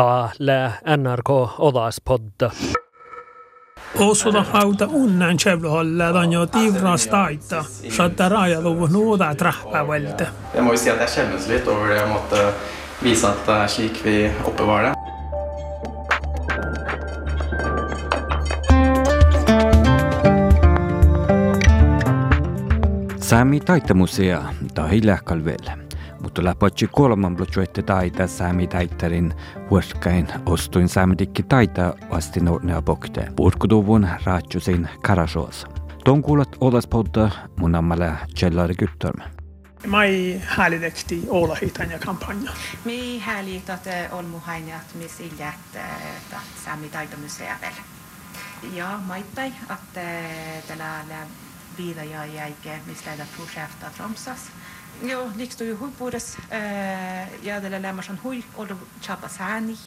Täällä NRK Odaspodda. Osuda hauta unnan kävlyholla on jo tivras taita. Satta rajaluvun nuoda trappavelta. Jeg må jo si at jeg skjemmes litt over det å måtte vise at det er slik vi oppbevarer det. Sami taitemusea tahi lähkal veel, mutta läpotsi kolman blotsuette taita Sami taitarin huoskain ostuin Sami dikki taita vasti nuornea bokte. Purkuduvun raatsusin karasuosa. Ton kuulat olas podda mun ammalla Kjellari Gyttorm. Mai häälidekti Oulahitan ja kampanja. Mi härligt att äh, Olmuhainat mis iljät Sami taitomuseavel. Ja, maittai, att äh, tällä viida ja jäike, mistä tätä projekta Tromsas. Joo, liikstu ju huippuudes ja tällä lämmäs on hui.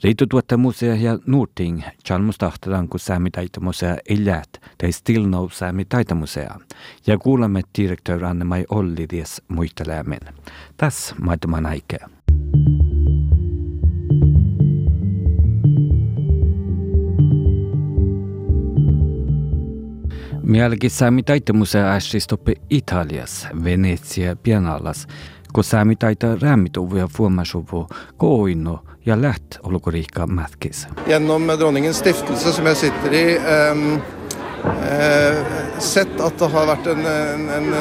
Riitu tuotta musea ja Nuurting, Chalmus tahtadan kun Sami taitamusea iljät, tai still no Sami taitamusea. Ja kuulemme direktör Anne-Mai Olli ties muistelämmen. Tässä maitaman aikea. Mielenkin Sami taitamusea äsistoppi Italias, Venetsia, Pianalas, ko Sami taita räämituvia fuomasuvu koinno ja läht olukoriikka mätkis. Gjennom Dronningens stiftelse, som jeg sitter i, um, uh, sett at det har vært en, en, en,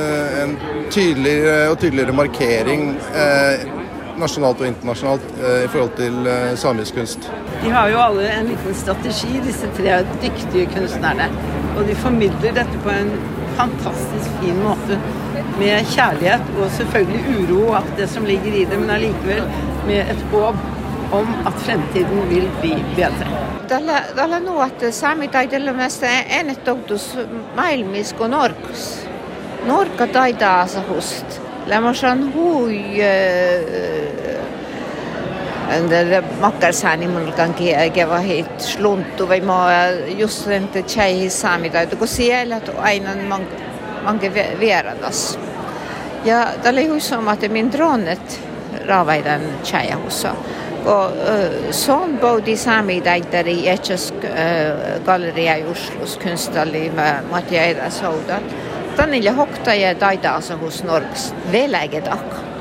en tydeligere og tydeligere markering uh, nasjonalt og internasjonalt eh, i forhold til eh, samisk kunst. De har jo alle en liten strategi, disse tre dyktige kunstnerne. Og de formidler dette på en fantastisk fin måte. Med kjærlighet og selvfølgelig uro og alt det som ligger i det, men allikevel med et håp om at fremtiden vil bli bedre. Tällä, tällä nuot saamitaiteilijoista ennetoutus maailmisko norkus. Norka taitaa asahust. Lämmösen hui makkarsääni makarsaanimullgi ongi vaid eh, sluntu või ma eh, just nende tšai saamine, kui siia elad, aina on mange vieradas. ja tal ei usu omati mind roonet raavaidan tšaiahussa. kui eh, soon poodi saami täitari jätsis galerii juslus kunstali Mati Aidas hauda. ta on neile er hokta ja taida asuvus nurgas, veel äge takk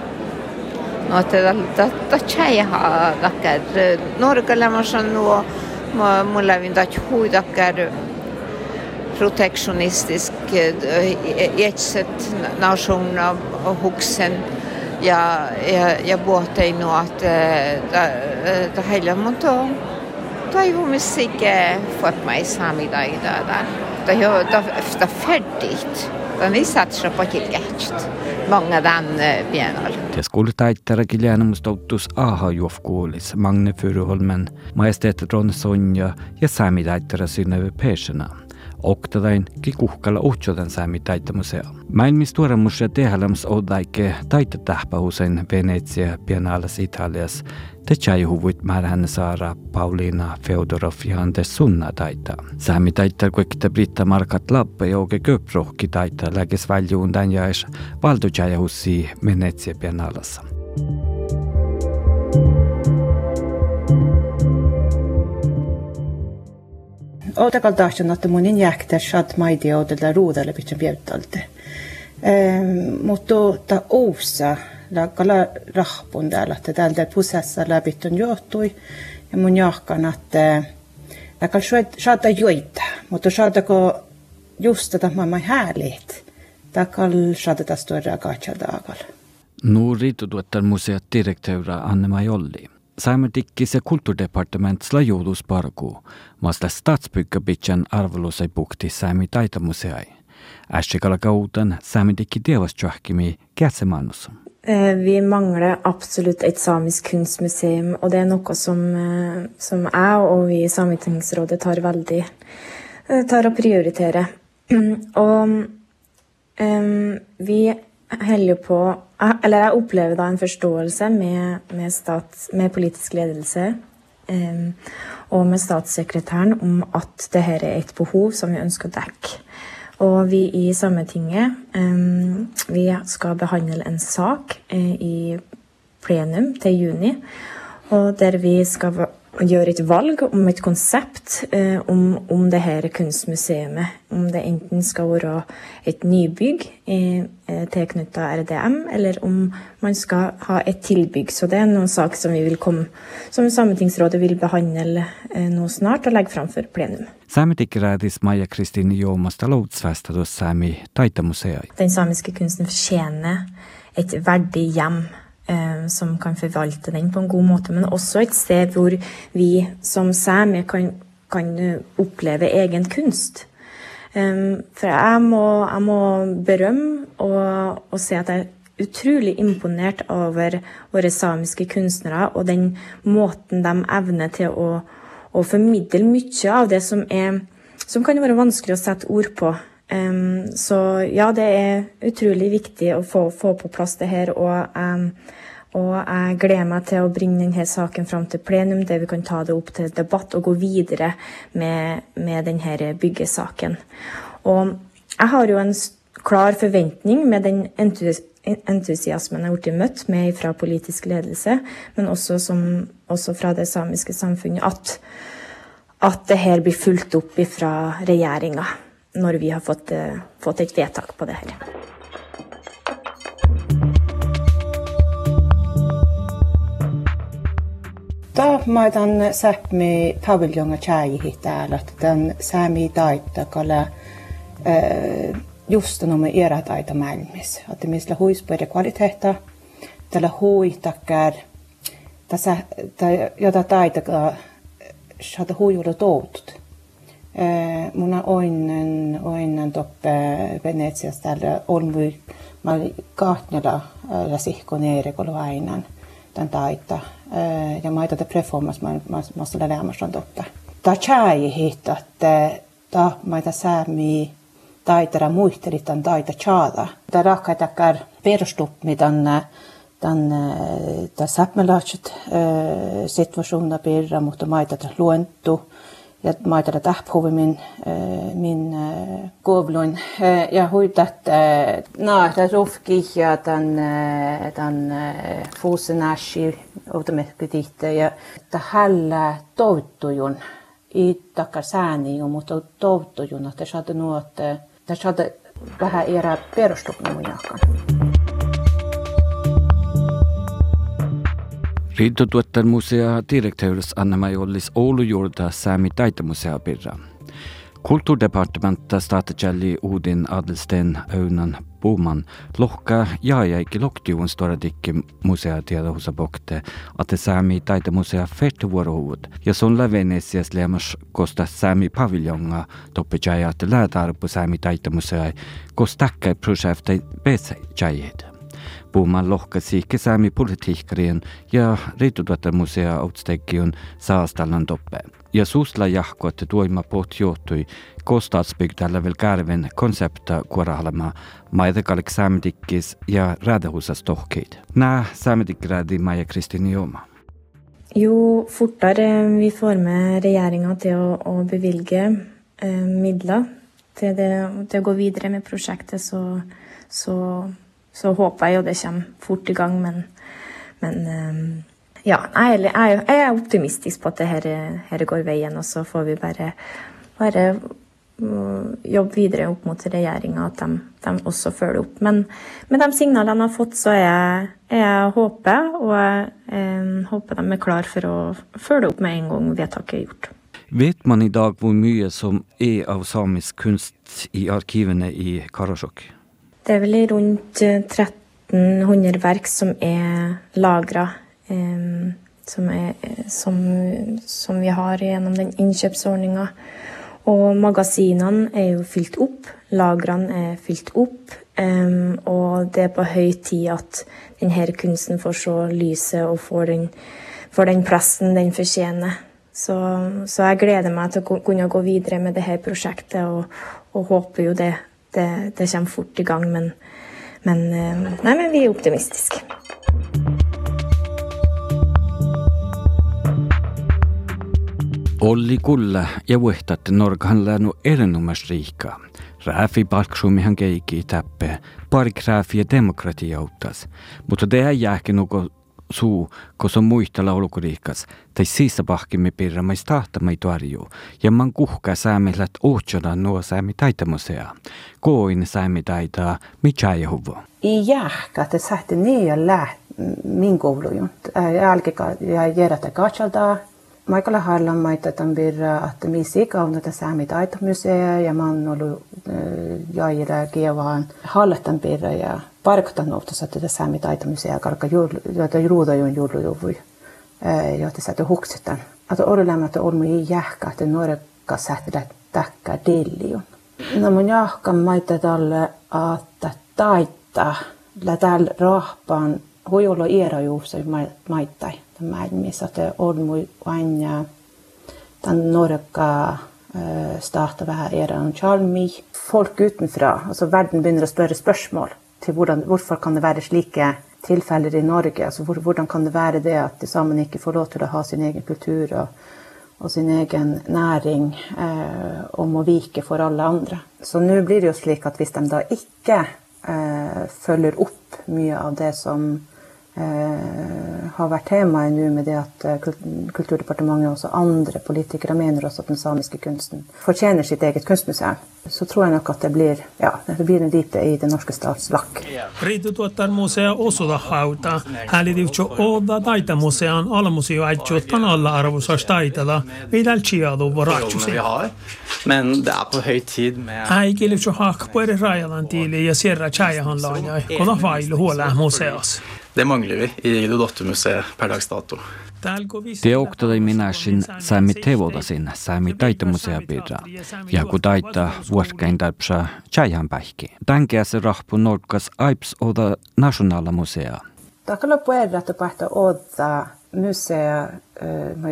Og at da, da, da tjeja dere Norge lemmer sånn nå må, må leve da tjo dere proteksjonistisk eh, i et sett nasjon og hoksen ja, jeg, jeg båter i nå at eh, det, eh, hele må ta da er jo musikken fått meg sammen i dag. Da, da. Det er jo det er ferdig. Den viser at på ikke er Mange av den begynner. Pienal Ties kuulutaittara kiljaanumustoutus aha juofkuulis Magne majesteet Ron Sonja ja säämitaittara Synnöve Pesena. Oktadain kikuhkalla uhtsotan säämitaittamusea. Maailmis tuoremus ja tehalams odaike taitatähpähusen Venetsia pianalas Italias te tjaihuvuit määrähän saara Pauliina Feodorov ja Anders Sunna taita. Säämi taittar kuekta Britta Markat Lappe ja Oge Köprohki taita läges väljuun tän jaes valdo tjaihussi Venetsia pianalassa. Otakal tahtan, että mun jäktä shad maidi odella ruudalle pitää björtalte. Mutta ta ousa la kala rahpun täällä, että täältä pusessa läpi on johtui. Ja mun jahkan, että la kal shada joita, mutta shadako just tätä maailman härligt. Ta kal shada ta större agacha dagal. Nuuri tuottar museot direktöra Anne-Maj Olli. Saimertikkis ja kulttuurdepartement lajuudus parku, statsbyggabitsen arvelusei bukti Saimi taitamuseai. Ästikala kauten Saimertikki tievastjohkimi kätsemanus. Vi mangler absolutt et samisk kunstmuseum, og det er noe som, som jeg og vi i Sametingsrådet tar veldig tar og prioriterer. Og um, vi holder på Eller jeg opplever da en forståelse med, med, stats, med politisk ledelse um, og med statssekretæren om at dette er et behov som vi ønsker å dekke. Og vi i Sametinget um, vi skal behandle en sak uh, i plenum til juni, og der vi skal gjøre et valg om et konsept eh, om, om det her kunstmuseet. Om det enten skal være et nybygg eh, tilknyttet RDM, eller om man skal ha et tilbygg. Så det er noen sak som vi vil komme, som Sametingsrådet vil behandle eh, nå snart og legge fram for plenum. Sametikkerädis Maja Kristine Joomasta loutsvästä tuossa Sami taitamuseet. Den samiske kunsten fortjener et verdig hjem eh, som kan forvalte den på en god måte, men også et sted hvor vi som samer kan, kan oppleve egen kunst. Um, for jeg må, jeg må berømme og, og si at jeg er utrolig imponert over våre samiske kunstnere og den måten de evner til å, å formidle mye av det som, er, som kan være vanskelig å sette ord på. Um, så ja, det er utrolig viktig å få, få på plass det her. Og, um, og, jeg gleder meg til å bringe denne saken fram til plenum, der vi kan ta det opp til debatt og gå videre med, med denne byggesaken. Og jeg har jo en klar forventning med den entusiasmen jeg har blitt møtt med fra politisk ledelse, men også, som, også fra det samiske samfunnet, at, at det her blir fulgt opp fra regjeringa når vi har fått, eh, fått et vedtak på det her. Da ma den sapmi paviljonga chai hitta lat den sami daitta kala eh just no me era taita mälmis att mis la huis på kvaliteta tällä huitakar tässä ja taita ka shata huijulla toutut Eh, mun on oinen, oinen toppe Venetsiassa täällä Olmui, mä olin kahtnella ja sihkon Eerikolla ainan tämän taita. Eh, ja mä aitan preformas, mä mä olen lämmässä toppe. Tää chai hitto, että ta mä aitan säämi taitara muisteli tämän taita chaada. Tää rakkaitakar perustupmi tämän den, den säppmelaatset situationen birra mutta maita luentu ja maitella tähpuvi min, min kovluin. Ja huitat no, ta rufki ja tämän, tämän fuusenashi automehkytihte ja ta hällä touttujun i takkar sääni jo, mutta touttujun, että saada nuot, että saada vähän erää perustukna mun jakan. Rintotuottan musea direktörs Anna-Majollis Oulu juurta Sami taitemusea pirra. Kulturdepartementa staatselli Udin Adelsten Öunan Boman lohka jaajaikki loktiuvun storadikki musea tiedä husabokte, että Sami taitemusea ferte vuorohuvut ja son lävenesias lemas kosta Sami paviljonga toppe jaajaat läätarpu Sami taitemusea kostakkai projektai pesä jaajaita. Puhumaan lohkasi kesämi politiikkarien ja riitutuottamusea outsteggion saastallan toppe. Ja suusla jahko, että tuoima pot johtui kostatsbygdalla väl kärven koncepta kuorahalma maidakalik saamedikkis ja räädehusas tohkeid. Nää saamedikkrädi Maja Kristine Joma. Jo fortere vi får med regjeringa til å, å bevilge eh, midler til, det, til, å gå videre med prosjektet, så, så så håper jeg jo det kommer fort i gang, men, men eh, ja, jeg er, jeg er, optimistisk på at det her, går veien, og så får vi bare, bare mm, jobbe videre opp mot regjeringa, at de, de, også følger opp. Men med de signalene jeg har fått, så er jeg, jeg håper, og jeg eh, håper de er klar for å følge opp med en gang vedtaket er gjort. Vet man i dag hvor mye som er av samisk kunst i arkivene i Karasjok? Det er vel rundt 1300 eh, verk som er lagra. Um, som, som, som, vi har gjennom den innkjøpsordninga. Og magasinene er jo fylt opp. Lagrene er fylt opp. Og det er på høy tid at denne kunsten får se lyset og får den, får den plassen den fortjener. Så, så, jeg gleder meg til å kunne gå videre med dette prosjektet, og, og håper jo det det, det kommer fort i gang, men, men, eh, nei, men vi er optimistiske. Ollikulla ja vuehtatte norghanlaanu erinumasriika. Raafi palksumi keiki tappe, pari graafi ja demokratia mutta tehän jääkin nuko suu, kus on muista laulukuriikas, tai siisapahkimi pirra mais tahtamai tuarju, ja man kuhka säämilät ohtsona nuo säämi taitamusea. Koin säämi taitaa, mitä ei huvo. I jähkä, että sähti niin ja läht, min koulujunt. Jälkeen ja järjestä katsaltaa, Michael Harlan maita tämän birra, että missä kauna että säämi taitamusea, ja oon ollut jaira kievaan halletan birra, ja parktan nohtas, että säämi taitamusea, karka joita ruudajun juhlujuvui, joita sä huksitan. Että olemme ei jähkä, että nuorekka sähtillä täkkää dellion. No mun jahkan maita tälle, että taittaa, la täällä rahpaan, huijolla ierajuussa maittai, tämä missä te olemme aina den norska starta vähän eran charmi. Folk utenfra, altså verden begynner å spørre spørsmål til hvordan, hvorfor kan det være slike tilfeller i Norge? Altså hvor, hvordan kan det være det at de sammen ikke får lov til å ha sin egen kultur og, og sin egen næring eh, og må vike for alle andre? Så nå blir det jo slik at hvis de da ikke eh, følger opp mye av det som eh, har vært temaet nå med det at eh, Kulturdepartementet og også andre politikere mener også at den samiske kunsten fortjener sitt eget kunstmuseum, så tror jeg nok at det blir, ja, det blir en lite i den norske stats lakk. Riitutuottarmuseo osudahauta, häälidivtso oda taitamusean alamuseo äitsuottan alla arvosas taitala, vidal chialu voratsusi. Men det er på høy tid med Äikilivtso hakpueri rajalan tiili ja sierra chajahan laajai, kola vailu huolää museos. Det mangler vi i Dodottemuseet per dags dato. Te oktadai minäsin säämi tevodasin säämi taitamusea pirra, ja kun taita vuoskäin tarpsa chajan päihki. Tänkeässä rahpu nolkas aips oda nationala musea. Takalla puerra että pähtä odda musea,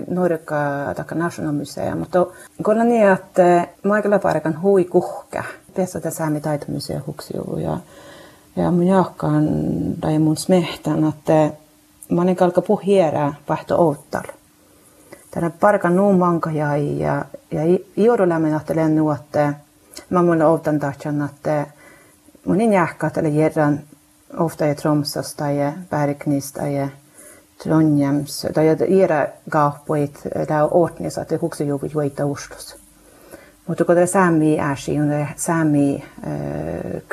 Norka taka national musea, mutta kolla niin, että maikalla paikan hui kuhka. Pesa tässä säämi taitamusea huksiu ja mun jahkaan tai mun smehtän, että mä olen kalka puhiera pahto outtal. Tänä parkan nuun manka ja, ja, ja juodu lämmin ajattelen nu, että mä mun outan tahtjan, että mun in jahka tälle järran ofta i Tromsøs tai Bergnis tai Trondheims tai era kauppoit tai Ortnis, että hukse juuri juita ustos. Mutta kun det sami Mutta kun saami ääsiun, saami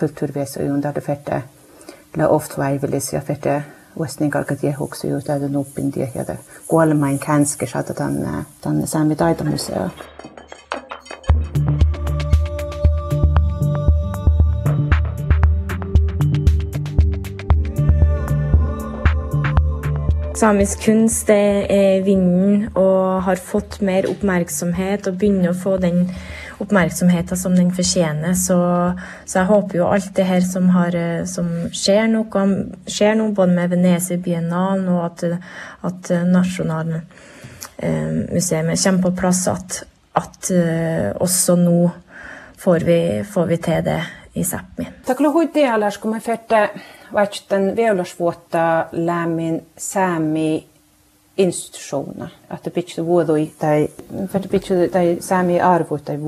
kulttuurvies on tätä fette, la oft vaivelis ja fette uesningar kad jehuksu ju tätä nuppin ja kuolemain känske saada tänne, tänne saami taitamuseoon. Samisk kunst er eh, vinden og har fått mer oppmerksomhet og begynner å få den oppmerksomheten som den fortjener. Så, så jeg håper jo alt det her som, har, som skjer, noe, skjer noe, både med Venezia Biennalen og at, at Nasjonalmuseet eh, kommer på plass, at, at eh, også nå får vi, får vi til det i Sápmi. Takk for at du skal vi fette vaihtan veulasvuotta lämmin säämi institutioner. Että pitää vuodoi tai että pitää tai arvo tai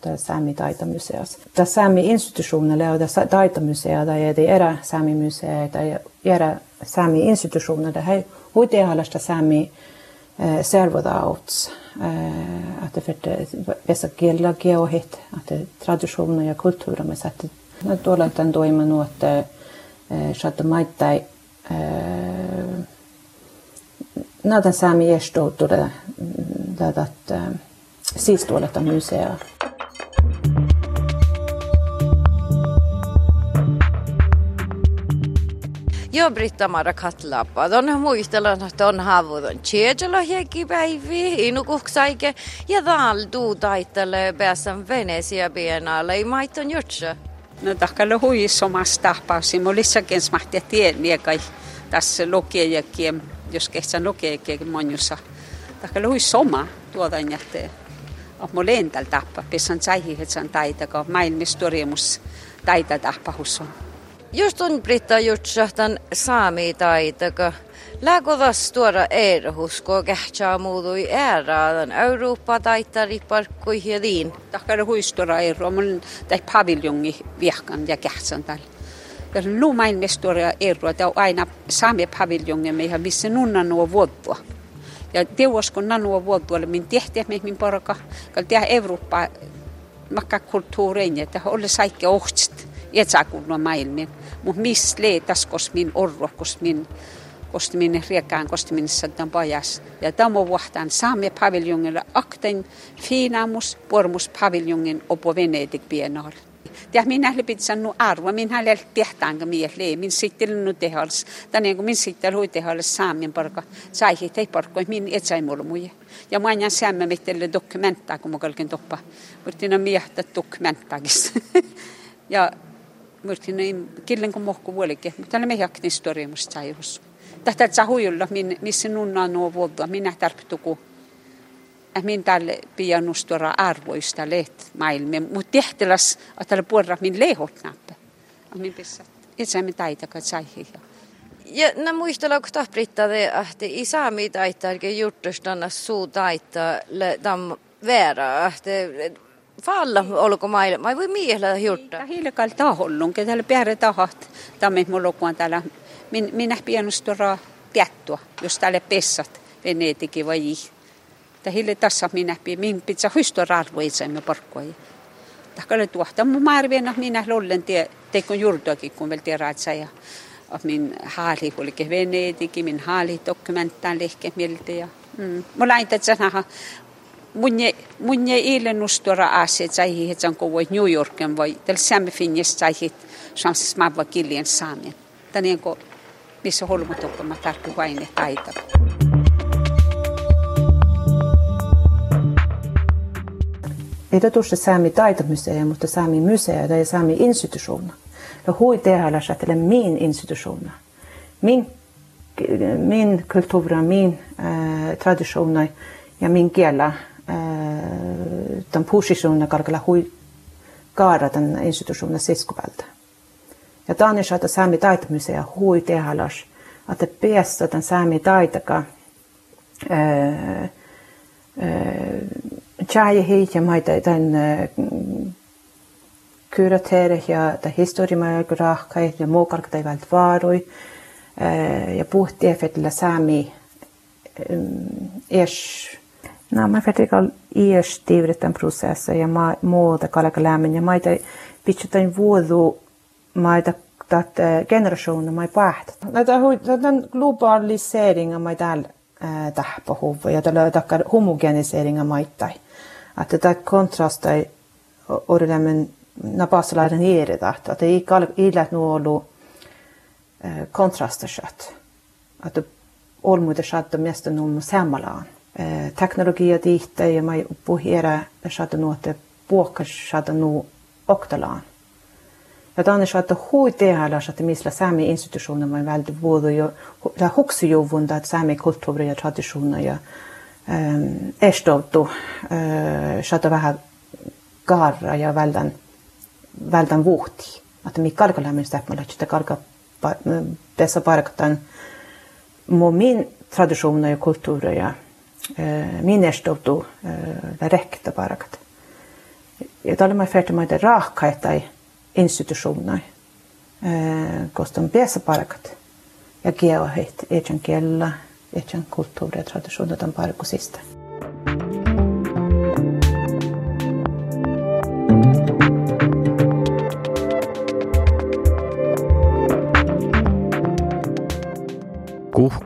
tai säämi taitamuseas. Tämä säämi institutioner ja det taitamusea tai det era säämi musea tai era säämi institutioner det här hur halasta säämi servodauts att det för vissa gilla geohit att traditioner ja kulturer med sätt tuolla tämän toimen, että saattaa maittai näitä saami estoutuda tätä siis tuoletta musea. Joo, Britta Mara Katlapa. On muistellut, että on havudon Tjedjala hiekki päivi, inukuksaike, ja täällä tuu taittele pääsän Venesia biennaalle, ei maiton jutsa. No takalla hui somas tahpausi, mo lissakin smahtia tien miekai tässä lokejakin, jos kehtsän lokejakin monjussa. Takalla hui soma tuodan jätte. Och mo lentäl tappa, pessan saihi hetsan taitako, maailmistoriamus taita tappahusson. Just on Britta jutsahtan saami taitako. Lägodas tuoda erhusko kähtsää muutui äärään Eurooppa taittari parkkui hiedin. Takkara huistora ero, mun tai paviljongi viehkan ja kähtsän tällä. Lu maailmestoria ero, että on aina saame paviljongen meihin, missä nunna nuo vuotua. Ja teoskon nanua vuotua, min tehtiä min porka, kun tehdä Eurooppaa makka kulttuurein, että ole saikki ohtsit, et saa kunnoa maailmin. Mutta missä leitas, kos min orro, kos min riekään, kosti minne sadan pajas. Ja tämä vuohtaan saamme paviljongilla akten fiinamus, pormus paviljongin opo Venedik pienoilla. Ja minä lepit sannu arvo, minä lähti tehtäänkä mielle, min sitten nu tehals. Tänne kun min sitten hui tehals saamien parka, sai ei parkoi, min mulla muja. Ja mä ajan säämmä mittelle dokumenttaa, kun mä kalkin toppa. Mutta on miehtä dokumenttaakista. ja mutta killen kun mohku vuolikin, mutta tällä me jakni historia musta sai Tätä sahujulla, missä nunna nuo vuotta, minä tarvittu min tälle pianustora arvoista leht maailmia, mutta tehtäläs, että tällä puolella min lehot nappe. Min pissat. Itse min taitakat saihin. Ja nämä muistella, kun Britta, että i saami että juttustanna suu taittaa, tam vera, että falla olko mailla, mä voi miehellä juttaa. Hiilekal tahollun, että täällä päädä tahat, tammet mulla on täällä, min, minä pianustora piattua, jos täällä pessat, Venetikin vai jih. Ta hille tässä minä pii, min pitää hysto rarvoitsemme porkkoja. Tahkalle tuohta, mun marvina minä lollen tie, teikon juurtoakin, kun vielä tiedät ja min haali hulke Venetikin, min haali dokumenttaan lehke mieltä ja mm. Mulla ei tätä munje munje ilen ustora aset sai het sanko voi New Yorken voi tel samme finjes sai het chans smabba kilien saamen. Tänien ko missä holmutokko tarkku vain. Ei tuossa Sami taitomuseo, mutta Sami museo tai Sami institution. Ja hui tehdä että min institution. Min, min kulttuur, min äh, traditioner ja min kielä, äh, den positionen karkalla hui kaara den institutionen siskuvältä. Ja tänne että Sami taitomuseo hui tehdä että päästä den Sami taitaka äh, äh, Tjäje hiitja maita tämän kurateere ja ta historiamaja rahkai ja muukarka tai vält vaaroi ja puhti efetillä saami es No, mä fettikal ies tiivritan prosessa ja ma muuta kalaka lämmin ja maita pitsutain vuodu maita tat generationer mai päät. Näitä hui, tämän globaliseringa mai täällä tähpähuva ja tällä takkar homogeniseringa maittai att det där kontrastai ordelemmen napasalaiden ierida, että ei ilät nuolu kontrastashat. Että olmuita shatta mesta numma sammalaan. Teknologia diitta ja mai puhera shatta nuote puokka shatta nu oktalaan. Tänne shatta hui tehdä shatta misla sami institutioner man välde vuodu jo, ja huksujuvunda, että sami kulttuuria ja traditioner ja väldan, väldan vuhti. Että mi kalkalla sitä mä lähtee kalka dessa parkatan må min traditioner ja kulturer ja min estovtu räkta parkat. Ja tällä mä färdig med rahkaita institutioner koska on päässä parkat ja geoheit, etjan kielellä etjan kulttuuri ja tradition on parkusista.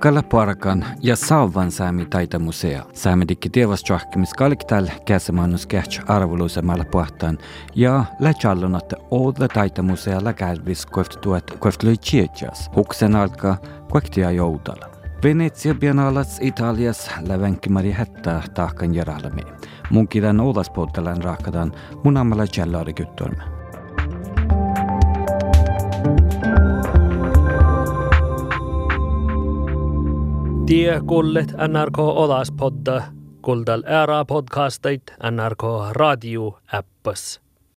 Kalapuarakan ja Saavan saami taide museo. Saamedikki tievas tšahkimis kaliktal käsemannus kähtš arvulusemalla puhtaan ja lätsallunat Oodla taide musealla kärvis kuivt tuet kuivt lõi tšietjas. Huksen alka kuektia joudala. Venetsia biennaalas Italias lävenkimari hätta tahkan järalami. Munkidan Oodaspoottelen raakadan munamalla tšellari kütturme. Tie kullet NRK Olaspodda, kuldal ära podcastait NRK Radio appas.